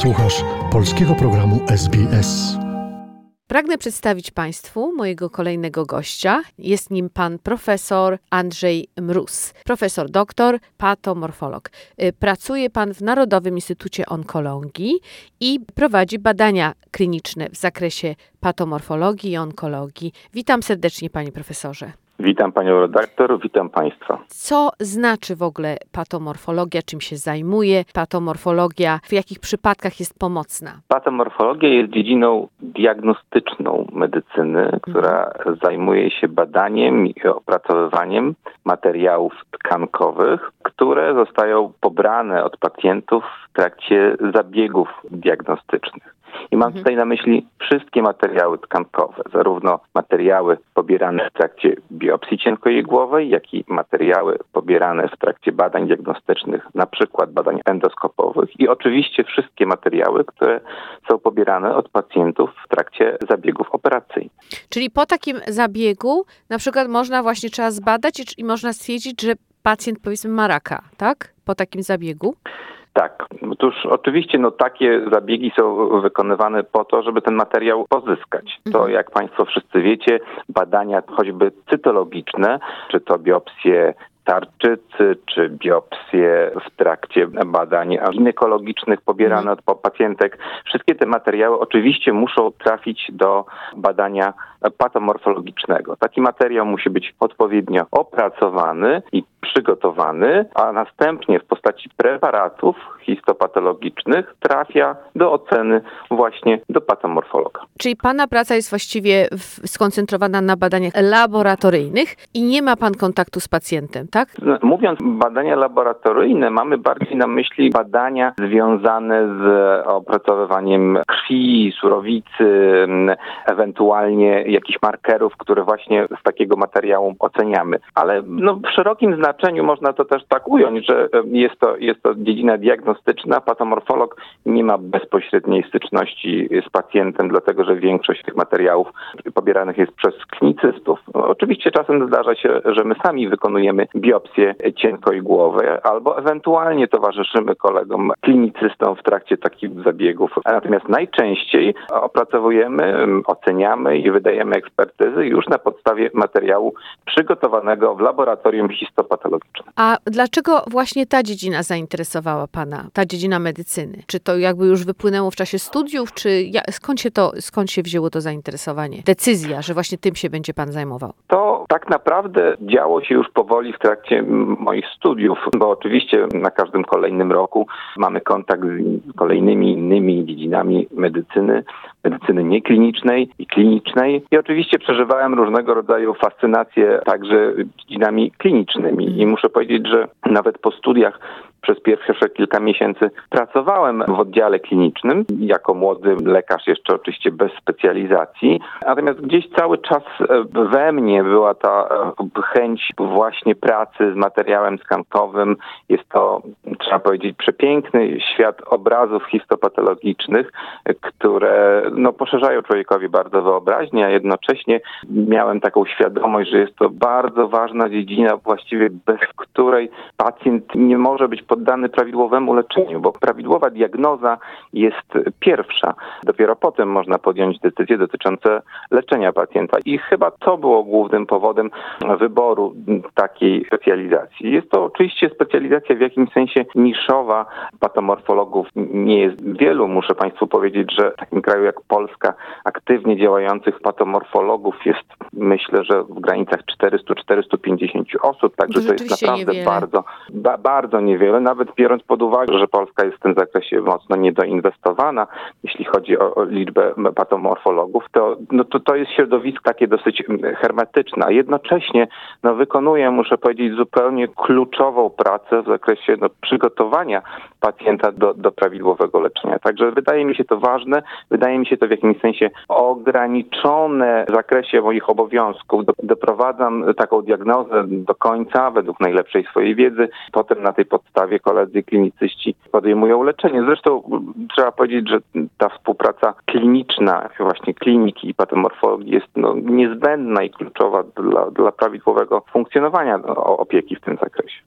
Słuchasz polskiego programu SBS. Pragnę przedstawić Państwu mojego kolejnego gościa. Jest nim pan profesor Andrzej Mróz, profesor doktor, patomorfolog. Y, pracuje pan w Narodowym Instytucie Onkologii i prowadzi badania kliniczne w zakresie patomorfologii i onkologii. Witam serdecznie, panie profesorze. Witam panią redaktor, witam państwa. Co znaczy w ogóle patomorfologia, czym się zajmuje patomorfologia, w jakich przypadkach jest pomocna? Patomorfologia jest dziedziną diagnostyczną medycyny, która mhm. zajmuje się badaniem i opracowywaniem materiałów tkankowych, które zostają pobrane od pacjentów w trakcie zabiegów diagnostycznych. I mam mhm. tutaj na myśli wszystkie materiały tkankowe, zarówno materiały pobierane w trakcie biopsji cienkoigłowej, jak i materiały pobierane w trakcie badań diagnostycznych, na przykład badań endoskopowych i oczywiście wszystkie materiały, które są pobierane od pacjentów w trakcie zabiegów operacyjnych. Czyli po takim zabiegu na przykład można właśnie trzeba zbadać i, i można stwierdzić, że pacjent powiedzmy ma raka, tak? Po takim zabiegu? Tak. Otóż oczywiście no, takie zabiegi są wykonywane po to, żeby ten materiał pozyskać. To mhm. jak Państwo wszyscy wiecie, badania choćby cytologiczne, czy to biopsje tarczycy, czy biopsje w trakcie badań ginekologicznych pobierane mhm. od pacjentek. Wszystkie te materiały oczywiście muszą trafić do badania patomorfologicznego. Taki materiał musi być odpowiednio opracowany i przygotowany, a następnie w postaci preparatów histopatologicznych trafia do oceny właśnie do patomorfologa. Czyli Pana praca jest właściwie skoncentrowana na badaniach laboratoryjnych i nie ma Pan kontaktu z pacjentem, tak? No, mówiąc badania laboratoryjne, mamy bardziej na myśli badania związane z opracowywaniem krwi, surowicy, ewentualnie jakichś markerów, które właśnie z takiego materiału oceniamy. Ale no, w szerokim znaczeniu można to też tak ująć, że jest to, jest to dziedzina diagnostyczna. Patomorfolog nie ma bezpośredniej styczności z pacjentem, dlatego że większość tych materiałów pobieranych jest przez klinicystów. Oczywiście czasem zdarza się, że my sami wykonujemy biopsję cienkoigłowe albo ewentualnie towarzyszymy kolegom klinicystom w trakcie takich zabiegów. Natomiast najczęściej opracowujemy, oceniamy i wydajemy ekspertyzy już na podstawie materiału przygotowanego w laboratorium histopatologicznym. A dlaczego właśnie ta dziedzina zainteresowała Pana, ta dziedzina medycyny? Czy to jakby już wypłynęło w czasie studiów, czy skąd się to, skąd się wzięło to zainteresowanie? Decyzja, że właśnie tym się będzie Pan zajmował? To tak naprawdę działo się już powoli w trakcie moich studiów, bo oczywiście na każdym kolejnym roku mamy kontakt z kolejnymi innymi dziedzinami medycyny, medycyny nieklinicznej i klinicznej i oczywiście przeżywałem różnego rodzaju fascynację także dziedzinami klinicznymi i muszę powiedzieć, że nawet po studiach przez pierwsze kilka miesięcy pracowałem w oddziale klinicznym jako młody lekarz, jeszcze oczywiście bez specjalizacji. Natomiast gdzieś cały czas e, we mnie była ta e, chęć właśnie pracy z materiałem skankowym. Jest to, trzeba powiedzieć, przepiękny świat obrazów histopatologicznych, które no, poszerzają człowiekowi bardzo wyobraźnię, a jednocześnie miałem taką świadomość, że jest to bardzo ważna dziedzina, właściwie bez której pacjent nie może być poddany prawidłowemu leczeniu, bo prawidłowa diagnoza jest pierwsza. Dopiero potem można podjąć decyzje dotyczące leczenia pacjenta. I chyba to było głównym powodem wyboru takiej specjalizacji. Jest to oczywiście specjalizacja w jakimś sensie niszowa. Patomorfologów nie jest wielu. Muszę Państwu powiedzieć, że w takim kraju jak Polska aktywnie działających patomorfologów jest myślę, że w granicach 400-450 osób, także to, to jest naprawdę niewiele. bardzo, ba, bardzo niewiele nawet biorąc pod uwagę, że Polska jest w tym zakresie mocno niedoinwestowana, jeśli chodzi o, o liczbę patomorfologów, to, no to to jest środowisko takie dosyć hermetyczne, a jednocześnie no, wykonuje, muszę powiedzieć, zupełnie kluczową pracę w zakresie no, przygotowania pacjenta do, do prawidłowego leczenia. Także wydaje mi się to ważne, wydaje mi się to w jakimś sensie ograniczone w zakresie moich obowiązków. Do, doprowadzam taką diagnozę do końca według najlepszej swojej wiedzy, potem na tej podstawie koledzy klinicyści podejmują leczenie. Zresztą trzeba powiedzieć, że ta współpraca kliniczna, właśnie kliniki i patomorfologii jest no, niezbędna i kluczowa dla, dla prawidłowego funkcjonowania opieki w tym zakresie.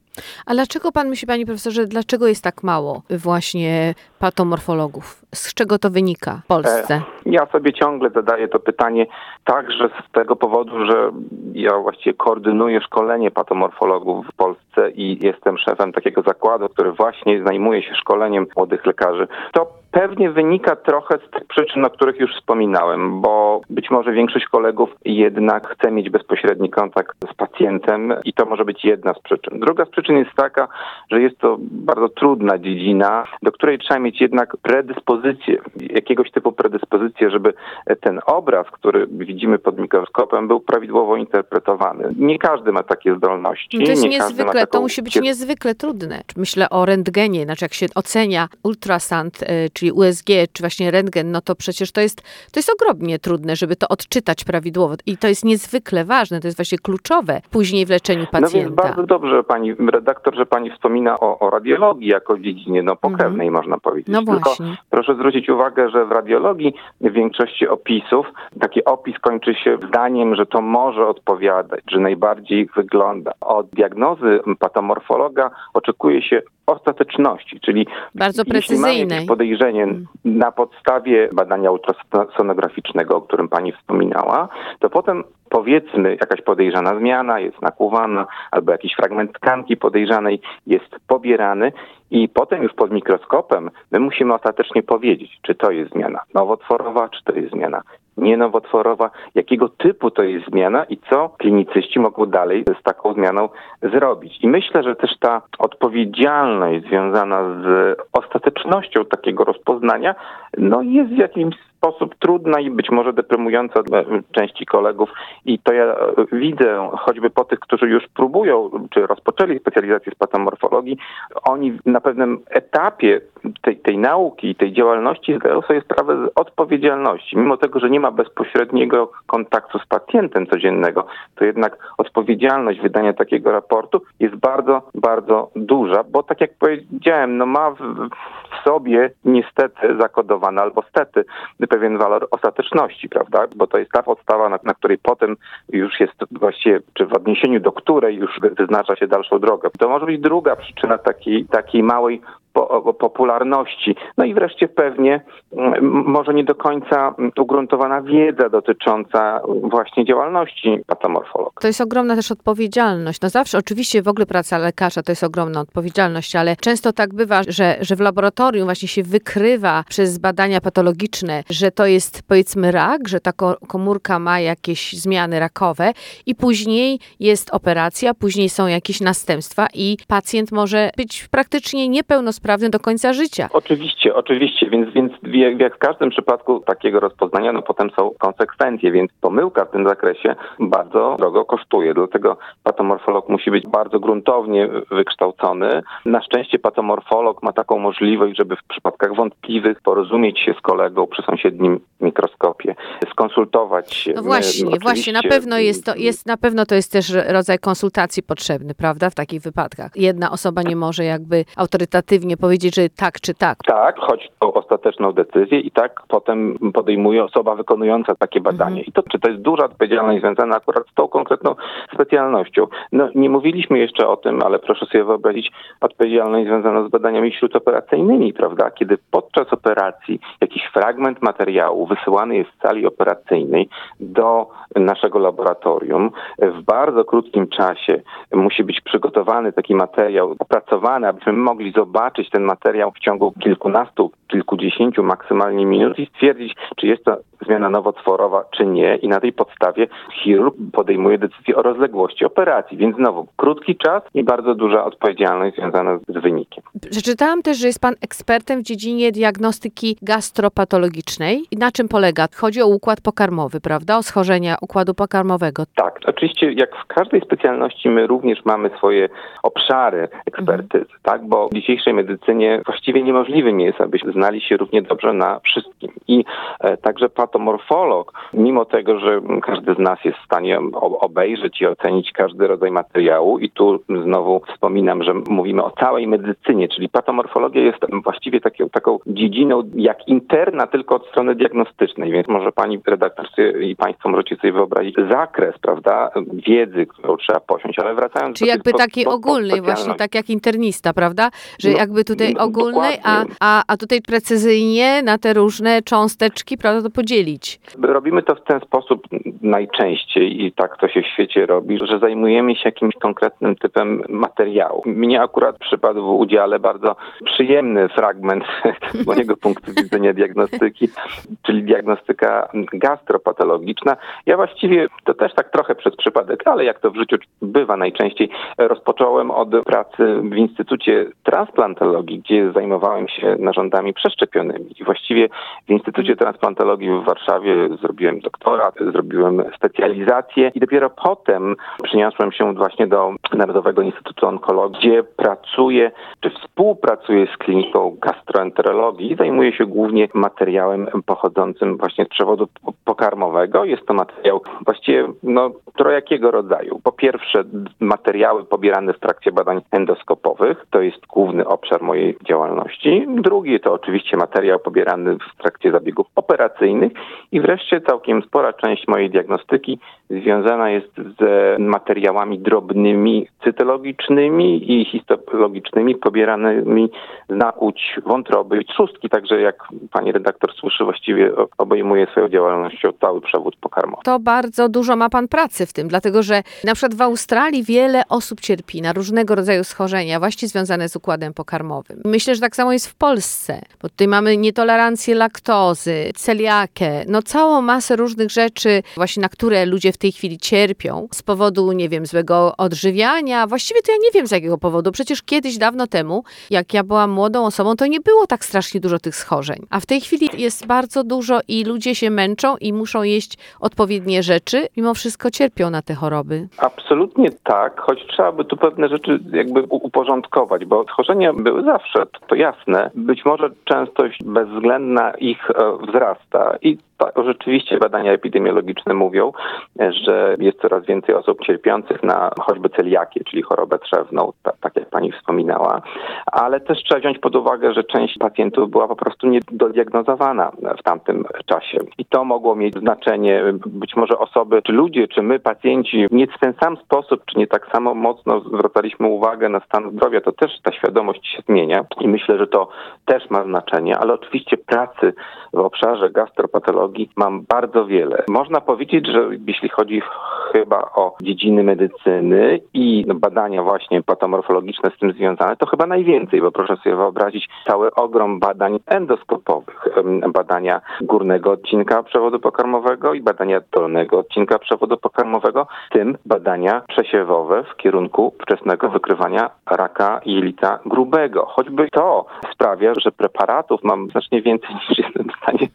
A dlaczego pan myśli, panie profesorze, dlaczego jest tak mało właśnie patomorfologów? Z czego to wynika w Polsce? Ja sobie ciągle zadaję to pytanie także z tego powodu, że ja właściwie koordynuję szkolenie patomorfologów w Polsce i jestem szefem takiego zakładu, który właśnie zajmuje się szkoleniem młodych lekarzy. To pewnie wynika trochę z tych przyczyn, o których już wspominałem, bo być może większość kolegów jednak chce mieć bezpośredni kontakt z pacjentem i to może być jedna z przyczyn. Druga z przyczyn jest taka, że jest to bardzo trudna dziedzina, do której trzeba mieć jednak predyspozycję, jakiegoś typu predyspozycję, żeby ten obraz, który widzimy pod mikroskopem, był prawidłowo interpretowany. Nie każdy ma takie zdolności. No to jest nie niezwykle, taką... to musi być niezwykle trudne. Myślę o rentgenie, znaczy jak się ocenia ultrasant, y, czyli USG, czy właśnie rentgen, no to przecież to jest, to jest ogromnie trudne, żeby to odczytać prawidłowo. I to jest niezwykle ważne, to jest właśnie kluczowe później w leczeniu pacjenta. No więc bardzo dobrze, pani redaktor, że pani wspomina o, o radiologii jako dziedzinie no, pokrewnej, mhm. można powiedzieć. No Tylko właśnie. proszę zwrócić uwagę, że w radiologii w większości opisów taki opis kończy się zdaniem, że to może odpowiadać, że najbardziej wygląda. Od diagnozy patomorfologa oczekuje się ostateczności, czyli bardzo precyzyjnej. podejrzenie hmm. na podstawie badania ultrasonograficznego, o którym pani wspominała, to potem powiedzmy jakaś podejrzana zmiana jest nakłuwana albo jakiś fragment tkanki podejrzanej jest pobierany i potem już pod mikroskopem my musimy ostatecznie powiedzieć, czy to jest zmiana nowotworowa, czy to jest zmiana nienowotworowa, jakiego typu to jest zmiana i co klinicyści mogą dalej z taką zmianą zrobić. I myślę, że też ta odpowiedzialność związana z ostatecznością takiego rozpoznania no jest w jakimś sposób trudna i być może deprymująca dla części kolegów. I to ja widzę choćby po tych, którzy już próbują, czy rozpoczęli specjalizację z patomorfologii, oni na pewnym etapie tej, tej nauki tej działalności zdają sobie sprawę z odpowiedzialności. Mimo tego, że nie ma bezpośredniego kontaktu z pacjentem codziennego, to jednak odpowiedzialność wydania takiego raportu jest bardzo, bardzo duża, bo tak jak powiedziałem, no ma w, w sobie niestety zakodowane albo stety pewien walor ostateczności, prawda? Bo to jest ta podstawa, na, na której potem już jest właściwie, czy w odniesieniu do której już wyznacza się dalszą drogę. To może być druga przyczyna takiej, takiej małej po, popularności. No i wreszcie pewnie może nie do końca ugruntowana wiedza dotycząca właśnie działalności patomorfologa. To jest ogromna też odpowiedzialność. No zawsze oczywiście w ogóle praca lekarza to jest ogromna odpowiedzialność, ale często tak bywa, że, że w laboratorium właśnie się wykrywa przez badania patologiczne, że to jest powiedzmy rak, że ta komórka ma jakieś zmiany rakowe i później jest operacja, później są jakieś następstwa i pacjent może być praktycznie niepełnosprawny sprawny do końca życia. Oczywiście, oczywiście, więc, więc jak w każdym przypadku takiego rozpoznania, no potem są konsekwencje, więc pomyłka w tym zakresie bardzo drogo kosztuje. Dlatego patomorfolog musi być bardzo gruntownie wykształcony. Na szczęście patomorfolog ma taką możliwość, żeby w przypadkach wątpliwych porozumieć się z kolegą przy sąsiednim mikroskopie, skonsultować się. No właśnie, My, właśnie, na pewno jest to, jest, na pewno to jest też rodzaj konsultacji potrzebny, prawda, w takich wypadkach. Jedna osoba nie może jakby autorytatywnie powiedzieć, że tak czy tak. Tak, choć o ostateczną decyzję i tak potem podejmuje osoba wykonująca takie badanie. Mhm. I to, czy to jest duża odpowiedzialność związana akurat z tą konkretną specjalnością. No, nie mówiliśmy jeszcze o tym, ale proszę sobie wyobrazić odpowiedzialność związaną z badaniami śródoperacyjnymi, prawda? Kiedy podczas operacji jakiś fragment materiału wysyłany jest z sali operacyjnej do naszego laboratorium, w bardzo krótkim czasie musi być przygotowany taki materiał, opracowany, abyśmy mogli zobaczyć, ten materiał w ciągu kilkunastu, kilkudziesięciu maksymalnie minut i stwierdzić, czy jest to zmiana nowotworowa, czy nie. I na tej podstawie chirurg podejmuje decyzję o rozległości operacji. Więc znowu krótki czas i bardzo duża odpowiedzialność związana z wynikiem. Przeczytałam też, że jest pan ekspertem w dziedzinie diagnostyki gastropatologicznej. I na czym polega? Chodzi o układ pokarmowy, prawda? O schorzenia układu pokarmowego. Tak. Oczywiście jak w każdej specjalności my również mamy swoje obszary ekspertyzy, mhm. tak? Bo w dzisiejszej medycynie właściwie niemożliwym jest, abyśmy znali się równie dobrze na wszystkim. I e, także pat patomorfolog, mimo tego, że każdy z nas jest w stanie obejrzeć i ocenić każdy rodzaj materiału i tu znowu wspominam, że mówimy o całej medycynie, czyli patomorfologia jest właściwie taką, taką dziedziną jak interna tylko od strony diagnostycznej, więc może pani redaktor i państwo możecie sobie wyobrazić zakres, prawda, wiedzy, którą trzeba posiąść, ale wracając Czyli do jakby takiej ogólnej, właśnie tak jak internista, prawda? Że No, jakby tutaj no, ogólnej, a, a, a tutaj precyzyjnie na te różne cząsteczki, prawda, to podzielić. Robimy to w ten sposób najczęściej i tak to się w świecie robi, że zajmujemy się jakimś konkretnym typem materiału. Mnie akurat przypadł w udziale bardzo przyjemny fragment z mojego punktu widzenia diagnostyki, czyli diagnostyka gastropatologiczna. Ja właściwie to też tak trochę przez przypadek, ale jak to w życiu bywa najczęściej, rozpocząłem od pracy w Instytucie Transplantologii, gdzie zajmowałem się narządami przeszczepionymi. I właściwie w Instytucie Transplantologii w Warszawie zrobiłem doktorat, zrobiłem specjalizację i dopiero potem przyniosłem się właśnie do Narodowego Instytutu Onkologii, gdzie pracuję, czy współpracuję z kliniką gastroenterologii i zajmuję się głównie materiałem pochodzącym właśnie z przewodu pokarmowego. Jest to materiał właściwie no, trojakiego rodzaju. Po pierwsze materiały pobierane w trakcie badań endoskopowych, to jest główny obszar mojej działalności. Drugi to oczywiście materiał pobierany w trakcie zabiegów operacyjnych i wreszcie całkiem spora część mojej diagnostyki związana jest z materiałami drobnymi, cytologicznymi i histologicznymi pobieranymi z nakłuć wątroby i trzustki, także jak pani redaktor słyszy, właściwie obejmuje swoją działalnością cały przewód pokarmowy. To bardzo dużo ma pan pracy w tym, dlatego że na przykład w Australii wiele osób cierpi na różnego rodzaju schorzenia, właśnie związane z układem pokarmowym. Myślę, że tak samo jest w Polsce, bo tutaj mamy nietolerancję laktozy, celiakę, no całą masę różnych rzeczy, właśnie na które ludzie w tej chwili cierpią z powodu, nie wiem, złego odżywiania. Właściwie to ja nie wiem z jakiego powodu. Przecież kiedyś, dawno temu, jak ja byłam młodą osobą, to nie było tak strasznie dużo tych schorzeń. A w tej chwili jest bardzo dużo i ludzie się męczą i muszą jeść odpowiednie rzeczy, mimo wszystko cierpią na te choroby. Absolutnie tak, choć trzeba by tu pewne rzeczy jakby uporządkować, bo schorzenia były zawsze, to, to jasne. Być może częstość bezwzględna ich e, wzrasta i rzeczywiście badania epidemiologiczne mówią, że jest coraz więcej osób cierpiących na choćby celiakię, czyli chorobę trzewną, ta, tak jak pani wspominała, ale też trzeba wziąć pod uwagę, że część pacjentów była po prostu niedodiagnozowana w tamtym czasie. I to mogło mieć znaczenie. Być może osoby, czy ludzie, czy my, pacjenci, nie w ten sam sposób, czy nie tak samo mocno zwracaliśmy uwagę na stan zdrowia, to też ta świadomość się zmienia i myślę, że to też ma znaczenie, ale oczywiście pracy w obszarze gastropatologii mam bardzo wiele. Można powiedzieć, że jeśli chodzi chyba o dziedziny medycyny i badania właśnie patomorfologiczne z tym związane, to chyba najwięcej, bo proszę sobie wyobrazić cały ogrom badań endoskopowych, badania górnego odcinka przewodu pokarmowego i badania dolnego odcinka przewodu pokarmowego, w tym badania przesiewowe w kierunku wczesnego wykrywania raka jelita grubego. Choćby to sprawia, że preparatów mam znacznie więcej niż jestem w stanie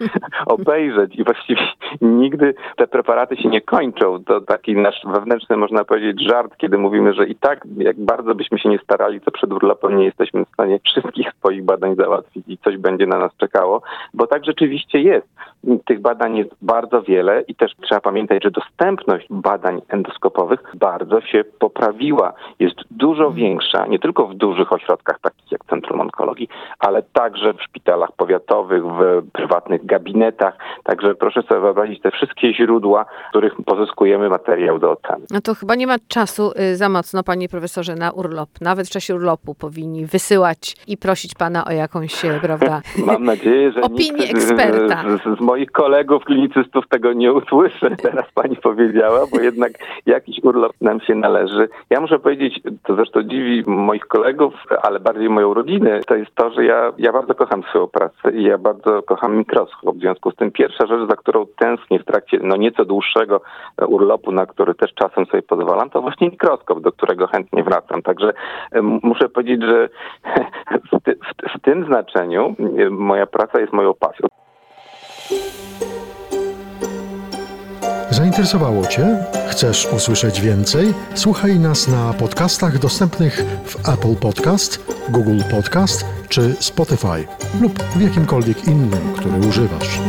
obejrzeć i właściwie nigdy te preparaty się nie kończą. To taki nasz wewnętrzny, można powiedzieć, żart, kiedy mówimy, że i tak jak bardzo byśmy się nie starali, to przed urlopem nie jesteśmy w stanie wszystkich swoich badań załatwić i coś będzie na nas czekało, bo tak rzeczywiście jest. Tych badań jest bardzo wiele i też trzeba pamiętać, że dostępność badań endoskopowych bardzo się poprawiła. Jest dużo większa, nie tylko w dużych ośrodkach takich jak Centrum Onkologii, ale także w szpitalach powiatowych, w prywatnych gabinetach. Także proszę sobie wyobrazić te wszystkie źródła, z których pozyskujemy materiał do oceny. No to chyba nie ma czasu y, za mocno, panie profesorze, na urlop. Nawet w czasie urlopu powinni wysyłać i prosić pana o jakąś, e, prawda, Mam nadzieję, że Opinię nikt eksperta. Z, z, moich kolegów klinicystów tego nie usłyszy. Teraz pani powiedziała, bo jednak jakiś urlop nam się należy. Ja muszę powiedzieć, to zresztą dziwi moich kolegów, ale bardziej moją rodzinę, to jest to, że ja, ja bardzo kocham swoją pracę i ja bardzo kocham mikroskop. W związku z tym pierwsza rzecz, za którą tęsknię w trakcie no nieco dłuższego e, urlopu, na który też czasem sobie pozwalam, to właśnie mikroskop, do którego chętnie wracam. Także em, muszę powiedzieć, że w, ty, w, w tym znaczeniu e, moja praca jest moją pasją. Zainteresowało Cię? Chcesz usłyszeć więcej? Słuchaj nas na podcastach dostępnych w Apple Podcast, Google Podcast czy Spotify lub w jakimkolwiek innym, który używasz.